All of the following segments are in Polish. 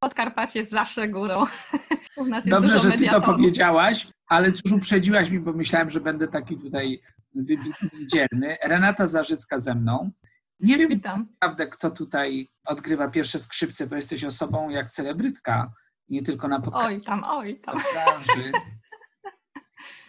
Podkarpacie jest zawsze górą. Jest Dobrze, że ty to powiedziałaś, ale cóż uprzedziłaś mi, bo myślałem, że będę taki tutaj wybitny i dzielny. Renata Zarzycka ze mną. Nie wiem Witam. naprawdę, kto tutaj odgrywa pierwsze skrzypce, bo jesteś osobą jak celebrytka, nie tylko na podcaście. Oj tam, oj tam.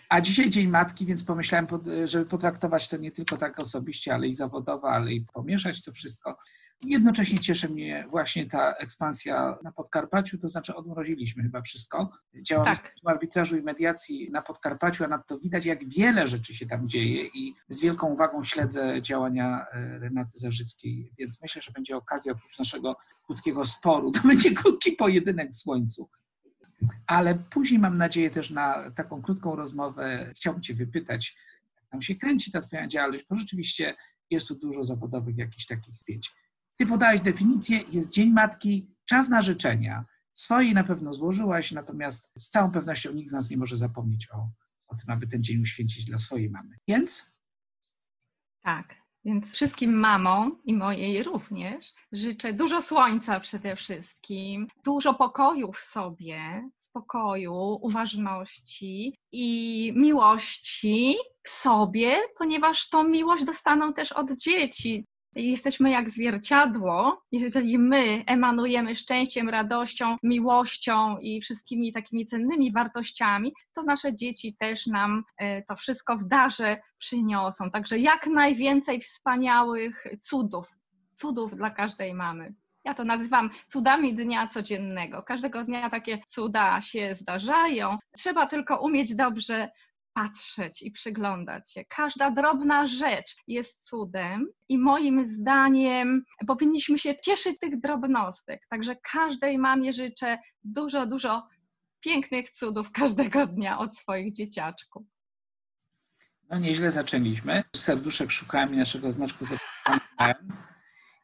A dzisiaj Dzień Matki, więc pomyślałem, żeby potraktować to nie tylko tak osobiście, ale i zawodowo, ale i pomieszać to wszystko. Jednocześnie cieszy mnie właśnie ta ekspansja na Podkarpaciu, to znaczy odmroziliśmy chyba wszystko. Działamy tak. w arbitrażu i mediacji na Podkarpaciu, a nadto widać, jak wiele rzeczy się tam dzieje i z wielką uwagą śledzę działania e, Renaty Zarzyckiej, więc myślę, że będzie okazja oprócz naszego krótkiego sporu, to będzie krótki pojedynek w słońcu. Ale później mam nadzieję też na taką krótką rozmowę. Chciałbym Cię wypytać, jak tam się kręci ta Twoja działalność, bo rzeczywiście jest tu dużo zawodowych jakichś takich zdjęć. Ty podałeś definicję, jest Dzień Matki, czas na życzenia. Swojej na pewno złożyłaś, natomiast z całą pewnością nikt z nas nie może zapomnieć o, o tym, aby ten dzień uświęcić dla swojej mamy. Więc? Tak. Więc wszystkim mamom i mojej również życzę dużo słońca przede wszystkim, dużo pokoju w sobie, spokoju, uważności i miłości w sobie, ponieważ tą miłość dostaną też od dzieci. Jesteśmy jak zwierciadło. Jeżeli my emanujemy szczęściem, radością, miłością i wszystkimi takimi cennymi wartościami, to nasze dzieci też nam e, to wszystko w darze przyniosą. Także jak najwięcej wspaniałych cudów, cudów dla każdej mamy. Ja to nazywam cudami dnia codziennego. Każdego dnia takie cuda się zdarzają. Trzeba tylko umieć dobrze patrzeć i przyglądać się. Każda drobna rzecz jest cudem i moim zdaniem powinniśmy się cieszyć tych drobnostek. Także każdej mamie życzę dużo, dużo pięknych cudów każdego dnia od swoich dzieciaczków. No nieźle zaczęliśmy. Serduszek szukałem naszego znaczku.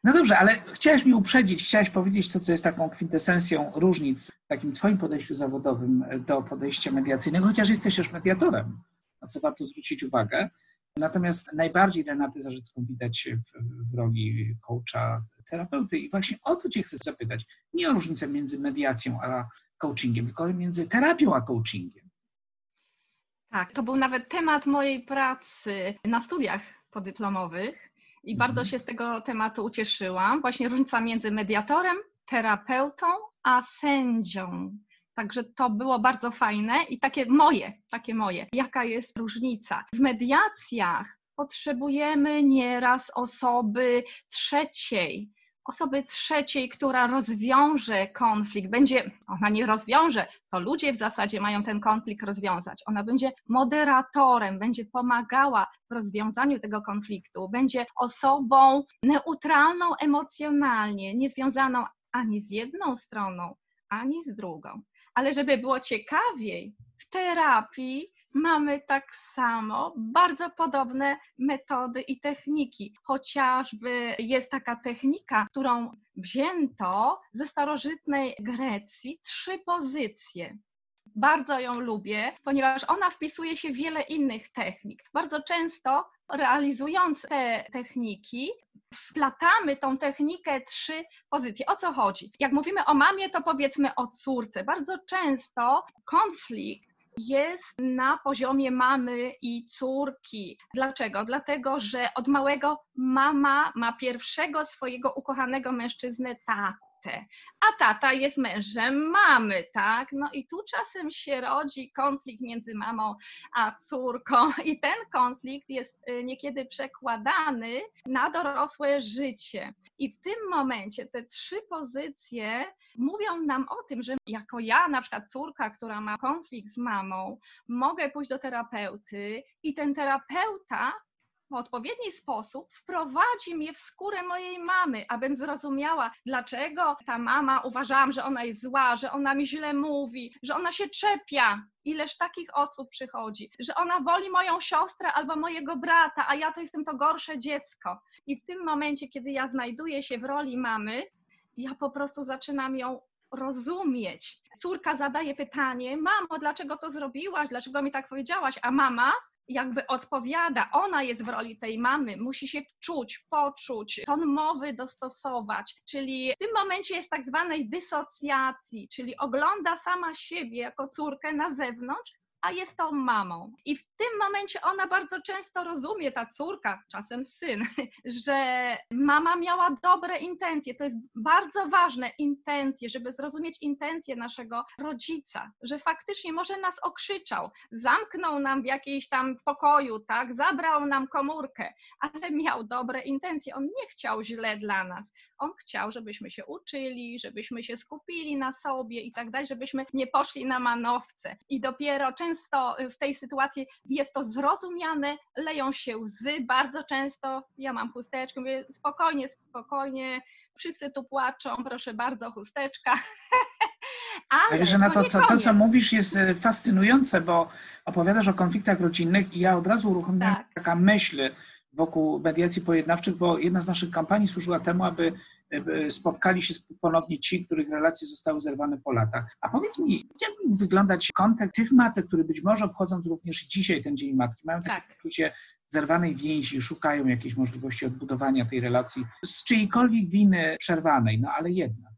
No dobrze, ale chciałaś mi uprzedzić, chciałaś powiedzieć to, co jest taką kwintesencją różnic w takim twoim podejściu zawodowym do podejścia mediacyjnego, chociaż jesteś też mediatorem, na co warto zwrócić uwagę. Natomiast najbardziej Renatę Zarzycką widać w, w roli coacha, terapeuty i właśnie o to cię chcę zapytać. Nie o różnicę między mediacją a coachingiem, tylko między terapią a coachingiem. Tak, to był nawet temat mojej pracy na studiach podyplomowych i bardzo mhm. się z tego tematu ucieszyłam. Właśnie różnica między mediatorem, terapeutą, a sędzią. Także to było bardzo fajne i takie moje, takie moje. Jaka jest różnica? W mediacjach potrzebujemy nieraz osoby trzeciej, osoby trzeciej, która rozwiąże konflikt, będzie, ona nie rozwiąże, to ludzie w zasadzie mają ten konflikt rozwiązać. Ona będzie moderatorem, będzie pomagała w rozwiązaniu tego konfliktu, będzie osobą neutralną emocjonalnie, niezwiązaną ani z jedną stroną, ani z drugą. Ale żeby było ciekawiej, w terapii mamy tak samo bardzo podobne metody i techniki. Chociażby jest taka technika, którą wzięto ze starożytnej Grecji, trzy pozycje. Bardzo ją lubię, ponieważ ona wpisuje się w wiele innych technik. Bardzo często realizując te techniki, wplatamy tą technikę trzy pozycje. O co chodzi? Jak mówimy o mamie, to powiedzmy o córce. Bardzo często konflikt jest na poziomie mamy i córki. Dlaczego? Dlatego, że od małego mama ma pierwszego swojego ukochanego mężczyznę tatę, a tata jest mężem mamy, tak? No i tu czasem się rodzi konflikt między mamą a córką i ten konflikt jest y, niekiedy przekładany na dorosłe życie. I w tym momencie te trzy pozycje mówią nam o tym, że jako ja, na przykład córka, która ma konflikt z mamą, mogę pójść do terapeuty i ten terapeuta w odpowiedni sposób wprowadzi mnie w skórę mojej mamy, abym zrozumiała, dlaczego ta mama uważałam, że ona jest zła, że ona mi źle mówi, że ona się czepia. Ileż takich osób przychodzi, że ona woli moją siostrę albo mojego brata, a ja to jestem to gorsze dziecko. I w tym momencie, kiedy ja znajduję się w roli mamy, ja po prostu zaczynam ją rozumieć. Córka zadaje pytanie: Mamo, dlaczego to zrobiłaś? Dlaczego mi tak powiedziałaś? A mama jakby odpowiada, ona jest w roli tej mamy, musi się czuć, poczuć, ton mowy dostosować, czyli w tym momencie jest tak zwanej dysocjacji, czyli ogląda sama siebie jako córkę na zewnątrz, a jest tą mamą. I w tym momencie ona bardzo często rozumie, ta córka, czasem syn, że mama miała dobre intencje. To jest bardzo ważne, intencje, żeby zrozumieć intencje naszego rodzica, że faktycznie może nas okrzyczał, zamknął nam w jakiejś tam pokoju, tak, zabrał nam komórkę, ale miał dobre intencje. On nie chciał źle dla nas. On chciał, żebyśmy się uczyli, żebyśmy się skupili na sobie i tak dalej, żebyśmy nie poszli na manowce. I dopiero często w tej sytuacji jest to zrozumiane, leją się łzy bardzo często. Ja mam chusteczkę, mówię spokojnie, spokojnie, wszyscy tu płaczą, proszę bardzo, chusteczka. Ale Także na to, to, to, co mówisz, jest e, fascynujące, bo opowiadasz o konfliktach rodzinnych i ja od razu uruchomiłam tak. taka myśl, wokół mediacji pojednawczych, bo jedna z naszych kampanii służyła temu, aby spotkali się ponownie ci, których relacje zostały zerwane po latach. A powiedz mi, jak mógł wyglądać kontekst tych matek, które być może obchodząc również dzisiaj ten Dzień Matki, mają takie tak. poczucie zerwanej więzi, szukają jakiejś możliwości odbudowania tej relacji z czyjejkolwiek winy przerwanej, no ale jednak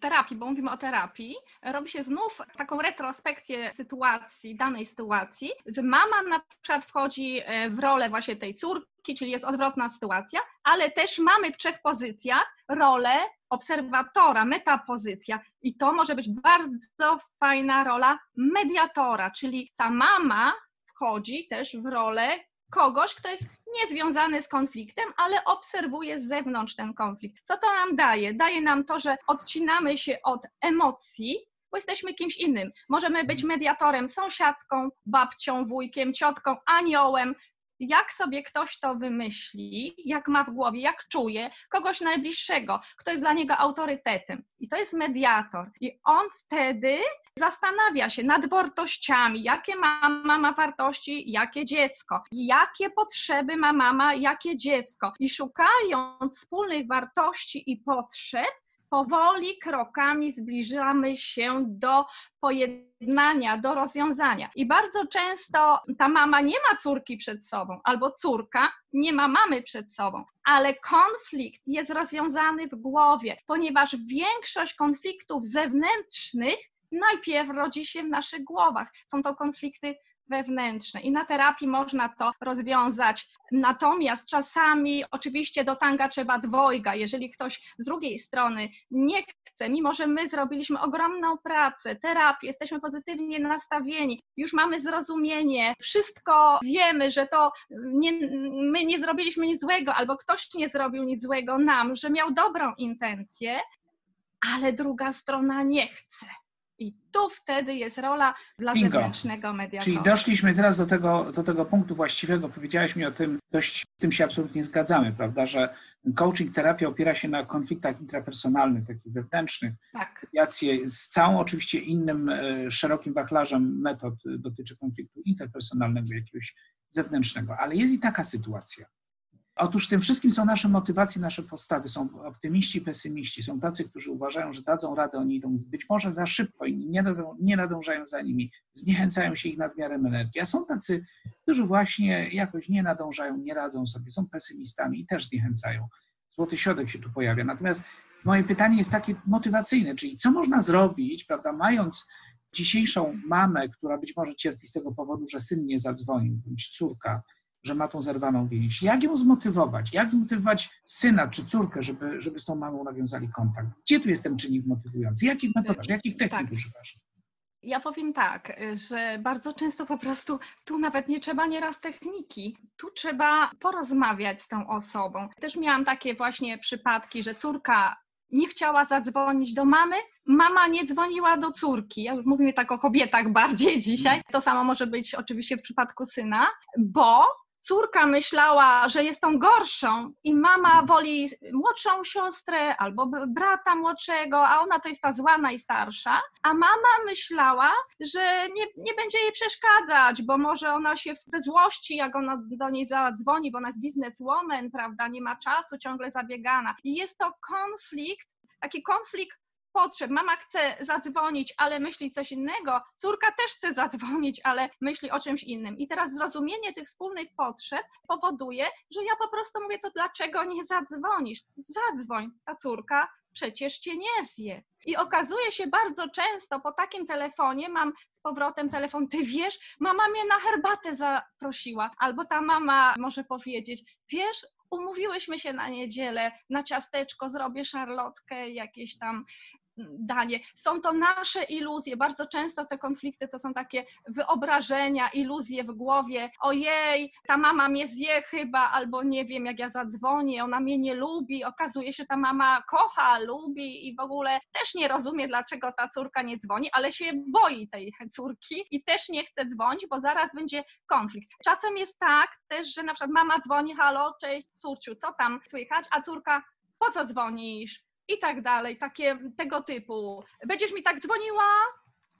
terapii, bo mówimy o terapii, robi się znów taką retrospekcję sytuacji, danej sytuacji, że mama na przykład wchodzi e, w rolę właśnie tej córki, czyli jest odwrotna sytuacja, ale też mamy w trzech pozycjach rolę obserwatora, metapozycja. I to może być bardzo fajna rola mediatora, czyli ta mama wchodzi też w rolę kogoś, kto jest niezwiązany z konfliktem, ale obserwuje z zewnątrz ten konflikt. Co to nam daje? Daje nam to, że odcinamy się od emocji, bo jesteśmy kimś innym. Możemy być mediatorem, sąsiadką, babcią, wujkiem, ciotką, aniołem, jak sobie ktoś to wymyśli, jak ma w głowie, jak czuje, kogoś najbliższego, kto jest dla niego autorytetem. I to jest mediator. I on wtedy zastanawia się nad wartościami, jakie ma mama wartości, jakie dziecko, jakie potrzeby ma mama, jakie dziecko. I szukając wspólnych wartości i potrzeb, powoli krokami zbliżamy się do pojednania, do rozwiązania. I bardzo często ta mama nie ma córki przed sobą, albo córka nie ma mamy przed sobą, ale konflikt jest rozwiązany w głowie, ponieważ większość konfliktów zewnętrznych najpierw rodzi się w naszych głowach. Są to konflikty wewnętrzne i na terapii można to rozwiązać. Natomiast czasami oczywiście do tanga trzeba dwojga. Jeżeli ktoś z drugiej strony nie chce, mimo że my zrobiliśmy ogromną pracę, terapię, jesteśmy pozytywnie nastawieni, już mamy zrozumienie, wszystko wiemy, że to nie, my nie zrobiliśmy nic złego, albo ktoś nie zrobił nic złego nam, że miał dobrą intencję, ale druga strona nie chce i tu wtedy jest rola dla Bingo. zewnętrznego mediatora. Czyli doszliśmy teraz do tego, do tego punktu właściwego. Powiedziałaś mi o tym, dość z tym się absolutnie zgadzamy, prawda, że coaching, terapia opiera się na konfliktach intrapersonalnych, takich wewnętrznych. Tak. Mediacje z całą oczywiście innym e, szerokim wachlarzem metod dotyczy konfliktu interpersonalnego, jakiegoś zewnętrznego. Ale jest i taka sytuacja, Otóż tym wszystkim są nasze motywacje, nasze postawy. Są optymiści pesymiści. Są tacy, którzy uważają, że dadzą radę, oni idą być może za szybko i nie, nie nadążają za nimi, zniechęcają się ich nadmiarem energii. A są tacy, którzy właśnie jakoś nie nadążają, nie radzą sobie, są pesymistami i też zniechęcają. Złoty środek się tu pojawia. Natomiast moje pytanie jest takie motywacyjne, czyli co można zrobić, prawda, mając dzisiejszą mamę, która być może cierpi z tego powodu, że syn nie zadzwonił, bądź córka, że ma tą zerwaną więź. Jak ją zmotywować? Jak zmotywować syna czy córkę, żeby, żeby z tą mamą nawiązali kontakt? Gdzie tu jest ten czynnik motywujący? Jakich metod, jakich technik tak. używasz? Ja powiem tak, że bardzo często po prostu tu nawet nie trzeba nieraz techniki, tu trzeba porozmawiać z tą osobą. Też miałam takie właśnie przypadki, że córka nie chciała zadzwonić do mamy, mama nie dzwoniła do córki. Ja już mówimy tak o kobietach bardziej dzisiaj. To samo może być oczywiście w przypadku syna, bo córka myślała, że jest tą gorszą i mama mhm. woli młodszą siostrę albo brata młodszego, a ona to jest ta zła najstarsza, a mama myślała, że nie, nie będzie jej przeszkadzać, bo może ona się ze złości, jak ona do niej zadzwoni, bo ona jest bizneswoman, prawda, nie ma czasu, ciągle zabiegana. I jest to konflikt, taki konflikt potrzeb. Mama chce zadzwonić, ale myśli coś innego. Córka też chce zadzwonić, ale myśli o czymś innym. I teraz zrozumienie tych wspólnych potrzeb powoduje, że ja po prostu mówię, to dlaczego nie zadzwonisz? Zadzwoń, ta córka przecież cię nie zje. I okazuje się bardzo często po takim telefonie, mam z powrotem telefon, ty wiesz, mama mnie na herbatę zaprosiła, albo ta mama może powiedzieć, wiesz, umówiłyśmy się na niedzielę, na ciasteczko, zrobię szarlotkę, jakieś tam danie. Są to nasze iluzje. Bardzo często te konflikty to są takie wyobrażenia, iluzje w głowie. Ojej, ta mama mnie zje chyba, albo nie wiem, jak ja zadzwonię, ona mnie nie lubi. Okazuje się, ta mama kocha, lubi i w ogóle też nie rozumie, dlaczego ta córka nie dzwoni, ale się boi tej córki i też nie chce dzwonić, bo zaraz będzie konflikt. Czasem jest tak też, że na przykład mama dzwoni, halo, cześć córciu, co tam słychać, a córka, po co dzwonisz? I tak dalej, takie tego typu. Będziesz mi tak dzwoniła?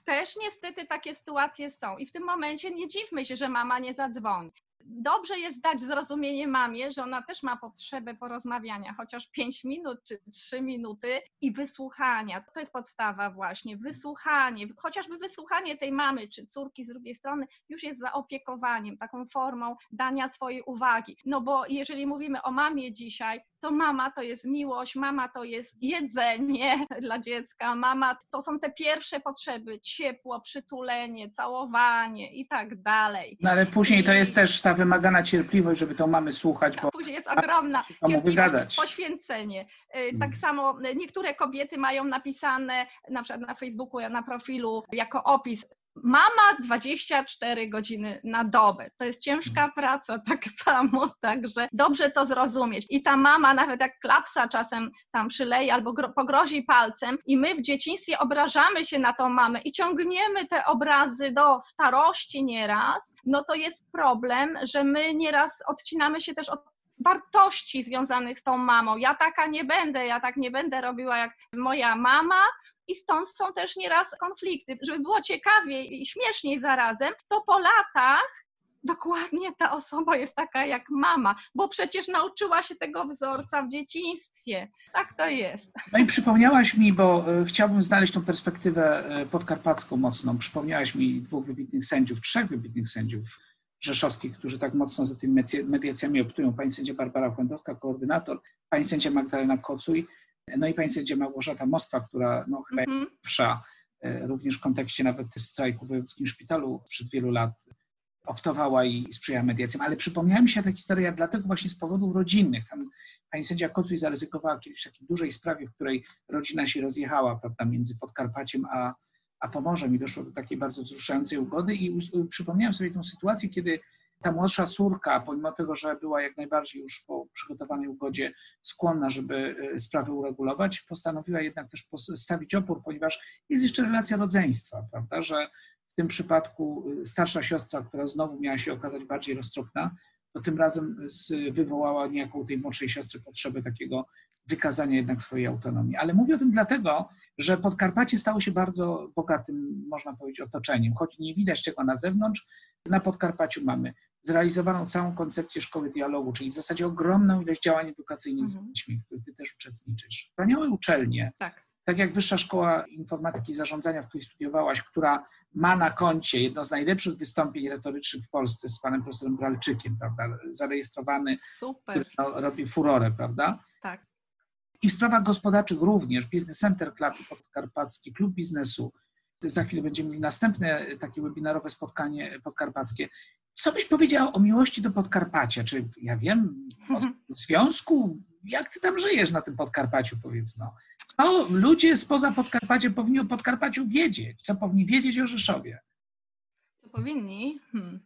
Też niestety takie sytuacje są. I w tym momencie nie dziwmy się, że mama nie zadzwoni dobrze jest dać zrozumienie mamie, że ona też ma potrzebę porozmawiania, chociaż 5 minut czy 3 minuty i wysłuchania. To jest podstawa właśnie, wysłuchanie, chociażby wysłuchanie tej mamy czy córki z drugiej strony już jest zaopiekowaniem, taką formą dania swojej uwagi. No bo jeżeli mówimy o mamie dzisiaj, to mama to jest miłość, mama to jest jedzenie dla dziecka, mama to są te pierwsze potrzeby, ciepło, przytulenie, całowanie i tak dalej. No ale później to jest też ta wymagana cierpliwość, żeby tą mamy słuchać. Bo później jest ogromna cierpliwość, poświęcenie. Y, tak mm. samo niektóre kobiety mają napisane na przykład na Facebooku, na profilu jako opis Mama 24 godziny na dobę. To jest ciężka mm. praca tak samo, także dobrze to zrozumieć. I ta mama nawet jak klapsa czasem tam przyleje albo pogrozi palcem i my w dzieciństwie obrażamy się na tą mamę i ciągniemy te obrazy do starości nieraz, no to jest problem, że my nieraz odcinamy się też od wartości związanych z tą mamą. Ja taka nie będę, ja tak nie będę robiła jak moja mama, i stąd są też nieraz konflikty. Żeby było ciekawiej i śmieszniej zarazem, to po latach dokładnie ta osoba jest taka jak mama, bo przecież nauczyła się tego wzorca w dzieciństwie. Tak to jest. No i przypomniałaś mi, bo e, chciałbym znaleźć tą perspektywę e, podkarpacką mocną. Przypomniałaś mi dwóch wybitnych sędziów, trzech wybitnych sędziów rzeszowskich, którzy tak mocno za tymi mediacjami optują. Pani sędzia Barbara Chłędowska, koordynator, pani sędzia Magdalena Kocuj no i pani sędzia Małgorzata Moskwa, która no, chyba mm -hmm. pierwsza, e, również w kontekście nawet strajku w wojewódzkim szpitalu przed wielu lat optowała i sprzyjała mediacjom. Ale przypomniała mi się ta historia dlatego właśnie z powodów rodzinnych. Tam pani sędzia Kocuj zaryzykowała kiedyś w takiej dużej sprawie, w której rodzina się rozjechała prawda, między Podkarpaciem a, a Pomorzem i doszło do takiej bardzo wzruszającej ugody i przypomniałem sobie tę sytuację, kiedy ta młodsza córka, pomimo tego, że była jak najbardziej już po przygotowanej ugodzie skłonna, żeby e, sprawę uregulować, postanowiła jednak też stawić opór, ponieważ jest jeszcze relacja rodzeństwa, prawda, że w tym przypadku e, starsza siostra, która znowu miała się okazać bardziej roztropna, to tym razem wywołała niejako tej młodszej siostry potrzebę takiego wykazania jednak swojej autonomii. Ale mówię o tym dlatego, że Podkarpacie stało się bardzo bogatym, można powiedzieć, otoczeniem. Choć nie widać tego na zewnątrz, na Podkarpaciu mamy zrealizowaną całą koncepcję szkoły dialogu, czyli w zasadzie ogromną ilość działań edukacyjnych mhm. z dziećmi, w których ty też uczestniczysz. Wspaniałe uczelnie, tak. tak jak Wyższa Szkoła Informatyki i Zarządzania, w której studiowałaś, która ma na koncie jedno z najlepszych wystąpień retorycznych w Polsce z panem profesorem Bralczykiem, prawda, zarejestrowany, Super. który no, robi furorę, prawda? Tak. I w sprawach gospodarczych również Business Center Club Podkarpacki Klub Biznesu. Za chwilę będziemy mieli następne takie webinarowe spotkanie podkarpackie. Co byś powiedział o miłości do Podkarpacia? Czy ja wiem, o związku? Jak ty tam żyjesz na tym Podkarpaciu, powiedz no? Co ludzie spoza Podkarpacia powinni o Podkarpaciu wiedzieć? Co powinni wiedzieć o Rzeszowie? Co powinni? Hmm.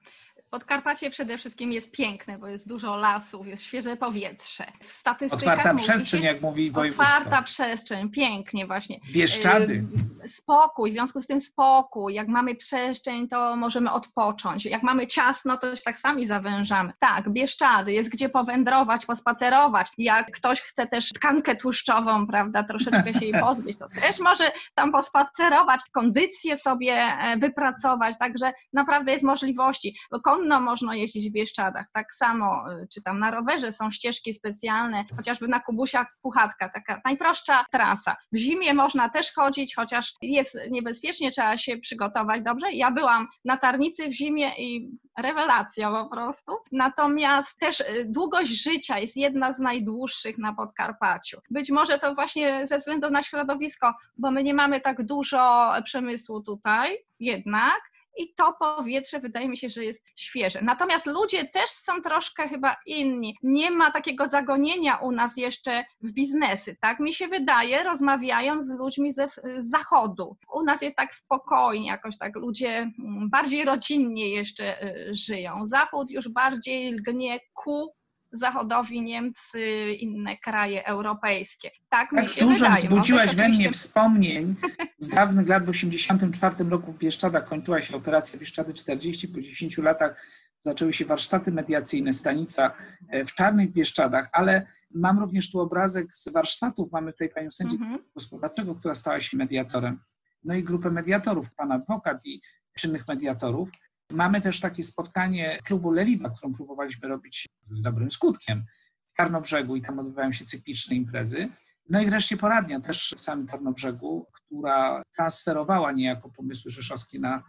Podkarpacie przede wszystkim jest piękne, bo jest dużo lasów, jest świeże powietrze. W statystykach Otwarta przestrzeń, jak mówi województwo. Otwarta przestrzeń, pięknie właśnie. Bieszczady. Spokój, w związku z tym spokój. Jak mamy przestrzeń, to możemy odpocząć. Jak mamy ciasno, to się tak sami zawężamy. Tak, Bieszczady, jest gdzie powędrować, pospacerować. Jak ktoś chce też tkankę tłuszczową, prawda, troszeczkę się jej pozbyć, to też może tam pospacerować, kondycję sobie e, wypracować, także naprawdę jest możliwości. Konno można jeździć w Bieszczadach, tak samo, y, czy tam na rowerze są ścieżki specjalne, chociażby na Kubusiach Puchatka, taka najprostsza trasa. W zimie można też chodzić, chociaż jest niebezpiecznie, trzeba się przygotować dobrze. Ja byłam na Tarnicy w zimie i rewelacja po prostu. Natomiast też y, długość życia jest jedna z najdłuższych na Podkarpaciu. Być może to właśnie ze względu na środowisko, bo my nie mamy tak dużo przemysłu tutaj jednak, i to powietrze wydaje mi się, że jest świeże. Natomiast ludzie też są troszkę chyba inni. Nie ma takiego zagonienia u nas jeszcze w biznesy, tak? Mi się wydaje, rozmawiając z ludźmi ze z zachodu. U nas jest tak spokojnie, jakoś tak ludzie mm, bardziej rodzinnie jeszcze y, żyją. Zachód już bardziej lgnie ku zachodowi Niemcy, inne kraje europejskie. Tak, mi Tak się dużo wydaje. wzbudziłaś Mogę we mnie oczywiście- wspomnień z dawnych lat w 1984 roku w Bieszczadach kończyła się operacja Bieszczady 40, po 10 latach zaczęły się warsztaty mediacyjne, stanica e, w Czarnych Bieszczadach, ale mam również tu obrazek z warsztatów, mamy tutaj panią sędzię Mhm. gospodarczego, która stała się mediatorem, no i grupę mediatorów, pan adwokat i czynnych mediatorów. Mamy też takie spotkanie klubu Leliwa, którą próbowaliśmy robić z dobrym skutkiem w Tarnobrzegu i tam odbywają się cykliczne imprezy. No i wreszcie poradnia też w samym Tarnobrzegu, która transferowała niejako pomysły rzeszowskie na,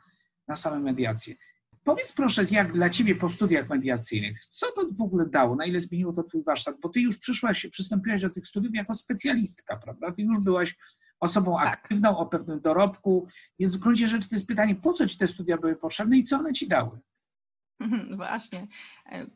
na same mediacje. Powiedz proszę, jak dla Ciebie po studiach mediacyjnych, co to w ogóle dało, na ile zmieniło to Twój warsztat? Bo Ty już przyszłaś, przystąpiłaś do tych studiów jako specjalistka, prawda? Ty już byłaś osobą Tak. aktywną, o pewnym dorobku, więc w gruncie rzeczy to jest pytanie, po co Ci te studia były potrzebne i co one Ci dały? Właśnie.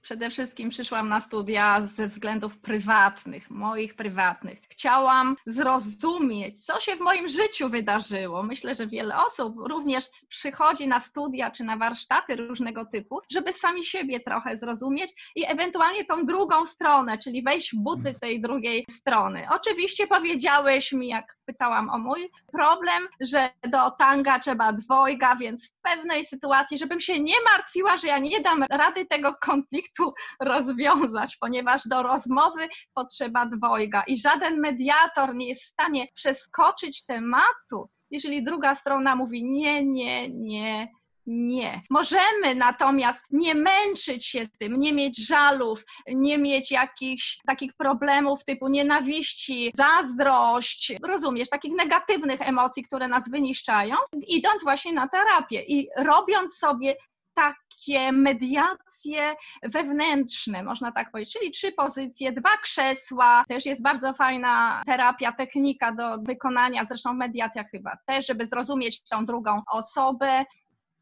Przede wszystkim przyszłam na studia ze względów prywatnych, moich prywatnych. Chciałam zrozumieć, co się w moim życiu wydarzyło. Myślę, że wiele osób również przychodzi na studia czy na warsztaty różnego typu, żeby sami siebie trochę zrozumieć i ewentualnie tą drugą stronę, czyli wejść w buty tej drugiej strony. Oczywiście powiedziałeś mi, jak pytałam o mój problem, że do tanga trzeba dwojga, więc w pewnej sytuacji, żebym się nie martwiła, że ja nie dam rady tego konfliktu rozwiązać, ponieważ do rozmowy potrzeba dwojga i żaden mediator nie jest w stanie przeskoczyć tematu, jeżeli druga strona mówi nie, nie, nie, nie. Możemy natomiast nie męczyć się tym, nie mieć żalów, nie mieć jakichś takich problemów typu nienawiści, zazdrość, rozumiesz, takich negatywnych emocji, które nas wyniszczają, idąc właśnie na terapię i robiąc sobie takie mediacje wewnętrzne, można tak powiedzieć, czyli trzy pozycje, dwa krzesła, też jest bardzo fajna terapia, technika do wykonania, zresztą w mediacjach chyba też, żeby zrozumieć tą drugą osobę,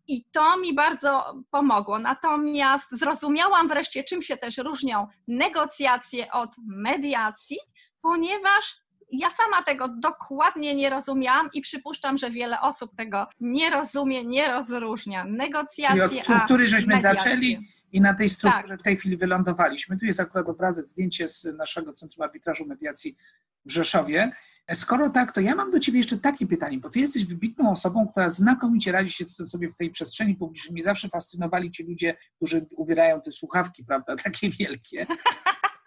i to mi bardzo pomogło. Natomiast zrozumiałam wreszcie, czym się też różnią negocjacje od mediacji, ponieważ ja sama tego dokładnie nie rozumiałam i przypuszczam, że wiele osób tego nie rozumie, nie rozróżnia. Negocjacje, od struktury żeśmy mediacje. zaczęli i na tej strukturze Tak. w tej chwili wylądowaliśmy. Tu jest akurat obrazek, zdjęcie z naszego Centrum Arbitrażu Mediacji w Rzeszowie. Skoro tak, to ja mam do Ciebie jeszcze takie pytanie, bo Ty jesteś wybitną osobą, która znakomicie radzi się sobie w tej przestrzeni publicznej. Mnie zawsze fascynowali ci ludzie, którzy ubierają te słuchawki, prawda, takie wielkie.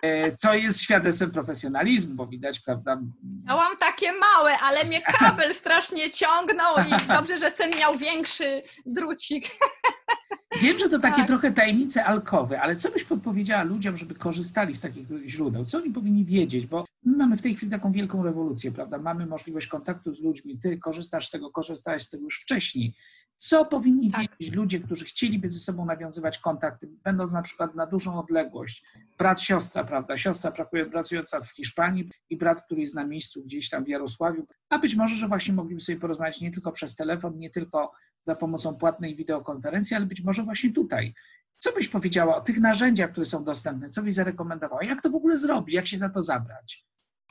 E, Co jest świadectwem profesjonalizmu, bo widać, prawda, Miałam takie małe, ale mnie kabel strasznie ciągnął i dobrze, że ten miał większy drucik. Wiem, że to takie Tak. trochę tajemnice alkowe, ale co byś podpowiedziała ludziom, żeby korzystali z takich źródeł? Co oni powinni wiedzieć? Bo my mamy w tej chwili taką wielką rewolucję, prawda? Mamy możliwość kontaktu z ludźmi, ty korzystasz z tego, korzystałeś z tego już wcześniej. Co powinni Tak. wiedzieć ludzie, którzy chcieliby ze sobą nawiązywać kontakty, będąc na przykład na dużą odległość? Brat, siostra, prawda? Siostra pracująca w Hiszpanii i brat, który jest na miejscu gdzieś tam w Jarosławiu. A być może, że właśnie mogliby sobie porozmawiać nie tylko przez telefon, nie tylko za pomocą płatnej wideokonferencji, ale być może właśnie tutaj. Co byś powiedziała o tych narzędziach, które są dostępne? Co byś zarekomendowała? Jak to w ogóle zrobić? Jak się za to zabrać?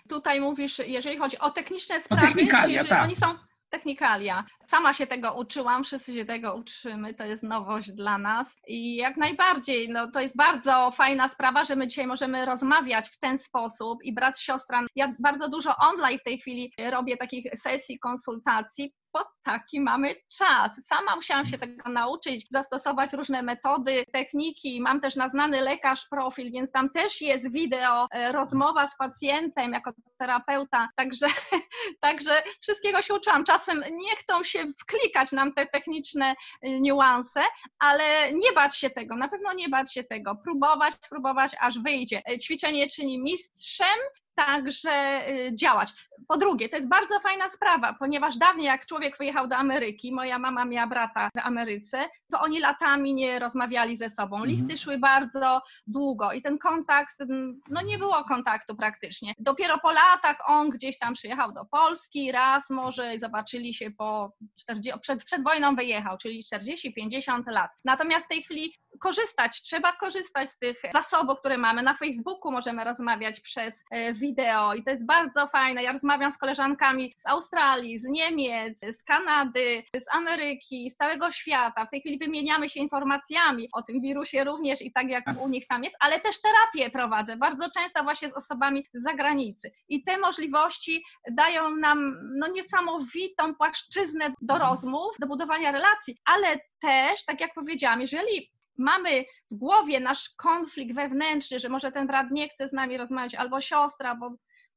Tutaj mówisz, jeżeli chodzi o techniczne sprawy, technikalia, czy jeżeli tak. oni są technikalia. Sama się tego uczyłam, wszyscy się tego uczymy, to jest nowość dla nas i jak najbardziej, no to jest bardzo fajna sprawa, że my dzisiaj możemy rozmawiać w ten sposób i brat, siostra, ja bardzo dużo online w tej chwili robię takich sesji, konsultacji, bo taki mamy czas. Sama musiałam się tego nauczyć, zastosować różne metody, techniki. Mam też na znany lekarz profil, więc tam też jest wideo, e, rozmowa z pacjentem jako terapeuta, także, także wszystkiego się uczyłam. Czasem nie chcą się się wklikać nam te techniczne y, niuanse, ale nie bać się tego, na pewno nie bać się tego, próbować, próbować, aż wyjdzie. Y, ćwiczenie czyni mistrzem, także y, działać. Po drugie, to jest bardzo fajna sprawa, ponieważ dawniej jak człowiek wyjechał do Ameryki, moja mama miała brata w Ameryce, to oni latami nie rozmawiali ze sobą. Mhm. Listy szły bardzo długo i ten kontakt, mm, no nie było kontaktu praktycznie. Dopiero po latach on gdzieś tam przyjechał do Polski, raz może zobaczyli się po 40, przed, przed wojną wyjechał, czyli 40-50 lat. Natomiast w tej chwili korzystać, trzeba korzystać z tych zasobów, które mamy. Na Facebooku możemy rozmawiać przez e, wideo i to jest bardzo fajne. Ja rozmawiam z koleżankami z Australii, z Niemiec, z Kanady, z Ameryki, z całego świata. W tej chwili wymieniamy się informacjami o tym wirusie również i tak jak u nich tam jest, ale też terapię prowadzę bardzo często właśnie z osobami z zagranicy. I te możliwości dają nam no, niesamowitą płaszczyznę do rozmów, do budowania relacji, ale też, tak jak powiedziałam, jeżeli mamy w głowie nasz konflikt wewnętrzny, że może ten brat nie chce z nami rozmawiać, albo siostra, bo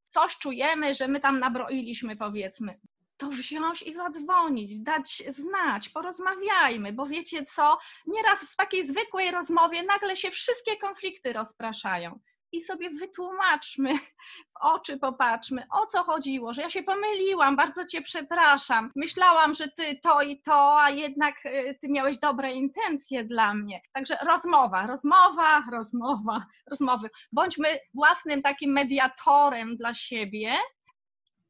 coś czujemy, że my tam nabroiliśmy, powiedzmy, to wziąć i zadzwonić, dać znać, porozmawiajmy, bo wiecie co, nieraz w takiej zwykłej rozmowie nagle się wszystkie konflikty rozpraszają i sobie wytłumaczmy, w oczy popatrzmy, o co chodziło, że ja się pomyliłam, bardzo cię przepraszam. Myślałam, że ty to i to, a jednak y, ty miałeś dobre intencje dla mnie. Także rozmowa, rozmowa, rozmowa, rozmowy. Bądźmy własnym takim mediatorem dla siebie,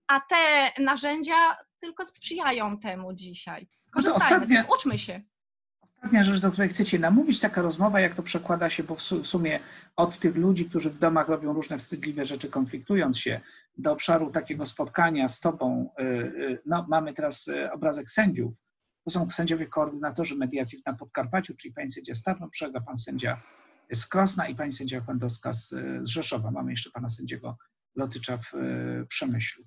a te narzędzia tylko sprzyjają temu dzisiaj. No Korzystajmy, no ostatnie, uczmy się. Ostatnia rzecz, do której chcecie namówić, taka rozmowa, jak to przekłada się, bo w sumie od tych ludzi, którzy w domach robią różne wstydliwe rzeczy, konfliktując się, do obszaru takiego spotkania z Tobą, y, y, no, mamy teraz y, obrazek sędziów. To są sędziowie koordynatorzy mediacji na Podkarpaciu, czyli pani sędzia Starnoprzega, pan sędzia z Krosna i pani sędzia Kłędowska z, Rzeszowa. Mamy jeszcze pana sędziego Lotycza w Przemyślu.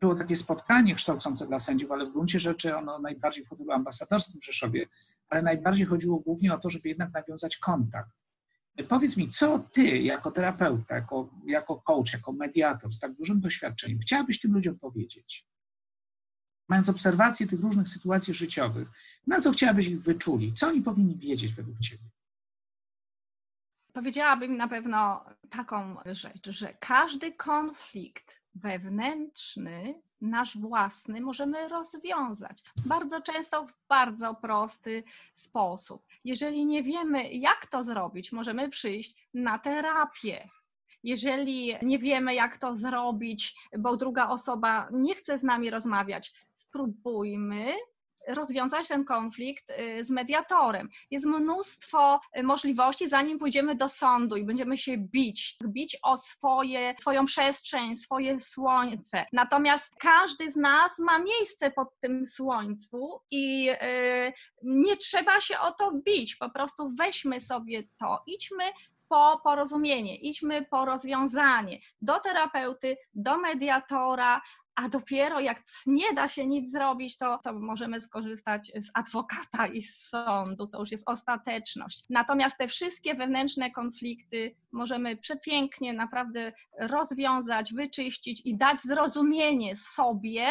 Było takie spotkanie kształcące dla sędziów, ale w gruncie rzeczy ono najbardziej w ambasadorskim w Rzeszowie ale najbardziej chodziło głównie o to, żeby jednak nawiązać kontakt. Powiedz mi, co ty jako terapeuta, jako, jako coach, jako mediator z tak dużym doświadczeniem chciałabyś tym ludziom powiedzieć? Mając obserwację tych różnych sytuacji życiowych, na co chciałabyś ich wyczulić? Co oni powinni wiedzieć według ciebie? Powiedziałabym na pewno taką rzecz, że każdy konflikt wewnętrzny nasz własny możemy rozwiązać. Bardzo często w bardzo prosty sposób. Jeżeli nie wiemy, jak to zrobić, możemy przyjść na terapię. Jeżeli nie wiemy, jak to zrobić, bo druga osoba nie chce z nami rozmawiać, spróbujmy rozwiązać ten konflikt y, z mediatorem. Jest mnóstwo y, możliwości, zanim pójdziemy do sądu i będziemy się bić, bić o swoje, swoją przestrzeń, swoje słońce. Natomiast każdy z nas ma miejsce pod tym słońcu i y, nie trzeba się o to bić, po prostu weźmy sobie to, idźmy po porozumienie, idźmy po rozwiązanie do terapeuty, do mediatora, a dopiero jak nie da się nic zrobić, to, to możemy skorzystać z adwokata i z sądu, to już jest ostateczność. Natomiast te wszystkie wewnętrzne konflikty możemy przepięknie naprawdę rozwiązać, wyczyścić i dać zrozumienie sobie,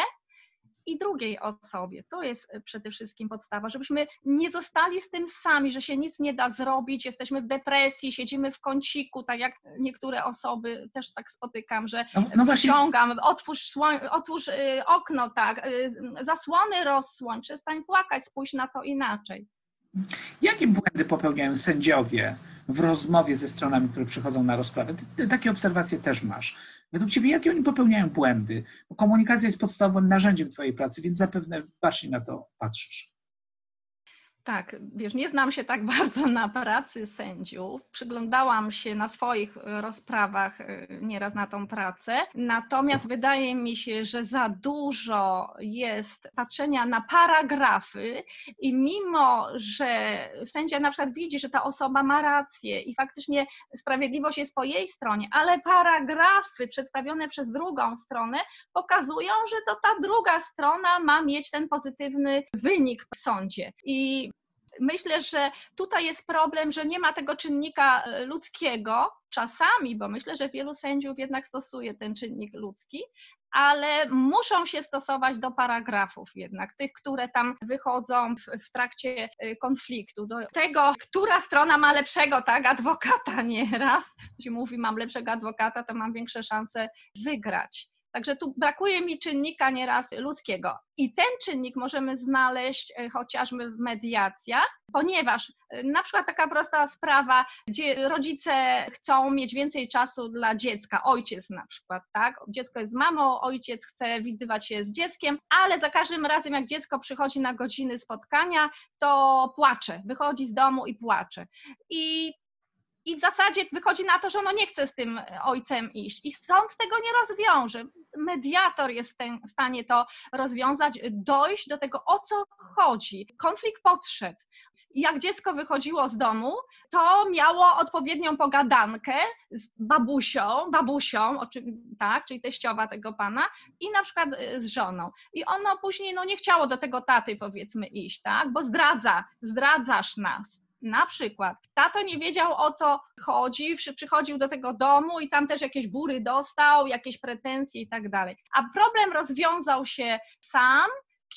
i drugiej osobie. To jest e, przede wszystkim podstawa, żebyśmy nie zostali z tym sami, że się nic nie da zrobić, jesteśmy w depresji, siedzimy w kąciku, tak jak niektóre osoby też tak spotykam, że no, no wyciągam, otwórz, otwórz y, okno, tak, y, zasłony rozsłoń, przestań płakać, spójrz na to inaczej. Jakie błędy popełniają sędziowie w rozmowie ze stronami, które przychodzą na rozprawę? Ty takie obserwacje też masz. Według Ciebie, jakie oni popełniają błędy? Bo komunikacja jest podstawowym narzędziem Twojej pracy, więc zapewne bacznie na to patrzysz. Tak, wiesz, nie znam się tak bardzo na pracy sędziów. Przyglądałam się na swoich rozprawach y, nieraz na tą pracę. Natomiast wydaje mi się, że za dużo jest patrzenia na paragrafy i mimo, że sędzia na przykład widzi, że ta osoba ma rację i faktycznie sprawiedliwość jest po jej stronie, ale paragrafy przedstawione przez drugą stronę pokazują, że to ta druga strona ma mieć ten pozytywny wynik w sądzie. I myślę, że tutaj jest problem, że nie ma tego czynnika e, ludzkiego czasami, bo myślę, że wielu sędziów jednak stosuje ten czynnik ludzki, ale muszą się stosować do paragrafów jednak, tych, które tam wychodzą w, w, trakcie y, konfliktu, do tego, która strona ma lepszego tak, adwokata nieraz. Jeśli mówi, mam lepszego adwokata, to mam większe szanse wygrać. Także tu brakuje mi czynnika nieraz ludzkiego. I ten czynnik możemy znaleźć e, chociażby w mediacjach, ponieważ e, na przykład taka prosta sprawa, gdzie rodzice chcą mieć więcej czasu dla dziecka, ojciec na przykład, tak? Dziecko jest z mamą, ojciec chce widywać się z dzieckiem, ale za każdym razem, jak dziecko przychodzi na godziny spotkania, to płacze, wychodzi z domu i płacze. I i w zasadzie wychodzi na to, że ono nie chce z tym ojcem iść. I sąd tego nie rozwiąże. Mediator jest w stanie to rozwiązać, dojść do tego, o co chodzi. Konflikt potrzeb. Jak dziecko wychodziło z domu, to miało odpowiednią pogadankę z babusią, babusią, tak, czyli teściowa tego pana, i na przykład y, z żoną. I ono później no, nie chciało do tego taty, powiedzmy, iść, tak, bo zdradza, zdradzasz nas na przykład tato nie wiedział o co chodzi, przychodził do tego domu i tam też jakieś bury dostał, jakieś pretensje i tak dalej. A problem rozwiązał się sam,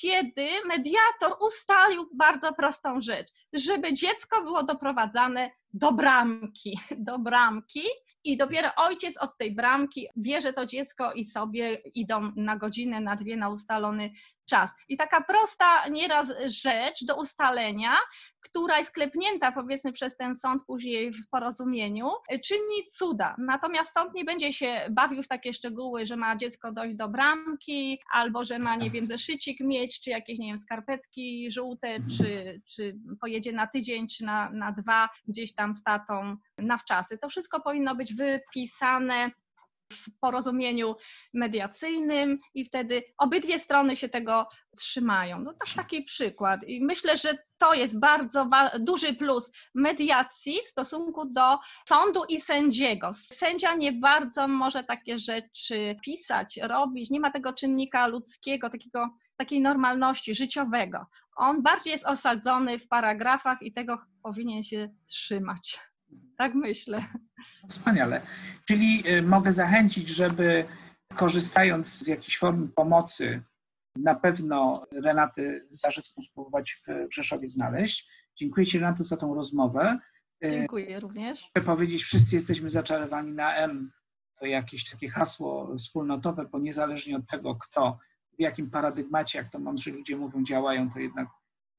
kiedy mediator ustalił bardzo prostą rzecz, żeby dziecko było doprowadzane do bramki, do bramki i dopiero ojciec od tej bramki bierze to dziecko i sobie idą na godzinę, na dwie na ustalony czas. I taka prosta nieraz rzecz do ustalenia, która jest klepnięta powiedzmy przez ten sąd później w porozumieniu, czyni cuda. Natomiast sąd nie będzie się bawił w takie szczegóły, że ma dziecko dojść do bramki, albo że ma, nie wiem, zeszycik mieć, czy jakieś, nie wiem, skarpetki żółte, czy, czy pojedzie na tydzień, czy na, na dwa gdzieś tam z tatą na wczasy. To wszystko powinno być wypisane w porozumieniu mediacyjnym i wtedy obydwie strony się tego trzymają. No to taki przykład i myślę, że to jest bardzo duży plus mediacji w stosunku do sądu i sędziego. Sędzia nie bardzo może takie rzeczy pisać, robić, nie ma tego czynnika ludzkiego, takiego, takiej normalności życiowego. On bardziej jest osadzony w paragrafach i tego powinien się trzymać. Tak myślę. Wspaniale. Czyli y, mogę zachęcić, żeby korzystając z jakiejś formy pomocy, na pewno Renaty Zarzycką spróbować w Rzeszowie znaleźć. Dziękuję Ci Renato za tą rozmowę. Y, Dziękuję również. Chcę powiedzieć, wszyscy jesteśmy zaczarowani na M. To jakieś takie hasło wspólnotowe, bo niezależnie od tego, kto, w jakim paradygmacie, jak to mądrzy ludzie mówią, działają, to jednak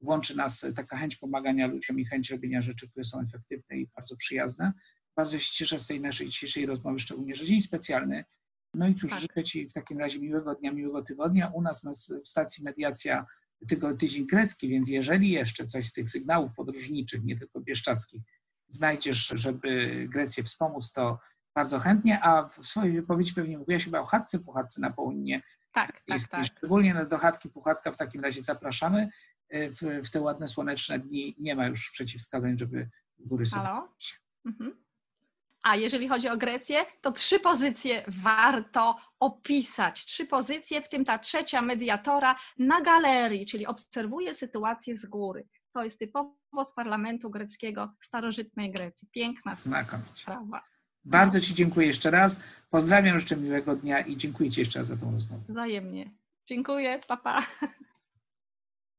łączy nas taka chęć pomagania ludziom i chęć robienia rzeczy, które są efektywne i bardzo przyjazne. Bardzo się cieszę z tej naszej dzisiejszej rozmowy, szczególnie, że dzień specjalny. No i cóż, tak. życzę Ci w takim razie miłego dnia, miłego tygodnia. U nas, nas w stacji mediacja tylko tydzień grecki, więc jeżeli jeszcze coś z tych sygnałów podróżniczych, nie tylko bieszczadzkich, znajdziesz, żeby Grecję wspomóc, to bardzo chętnie, a w swojej wypowiedzi pewnie mówiłaś chyba o chatce, puchatce na południe. Tak, tak, tak. Szczególnie do chatki, puchatka w takim razie zapraszamy. E, w, w te ładne słoneczne dni nie ma już przeciwwskazań, żeby góry. Halo? Mhm. A jeżeli chodzi o Grecję, to trzy pozycje warto opisać. Trzy pozycje, w tym ta trzecia mediatora na galerii, czyli obserwuje sytuację z góry. To jest typowo z parlamentu greckiego starożytnej Grecji. Piękna Znakomicie. sprawa. Bardzo Ci dziękuję jeszcze raz. Pozdrawiam, życzę miłego dnia i dziękuję Ci jeszcze raz za tą rozmowę. Wzajemnie. Dziękuję, papa. Pa.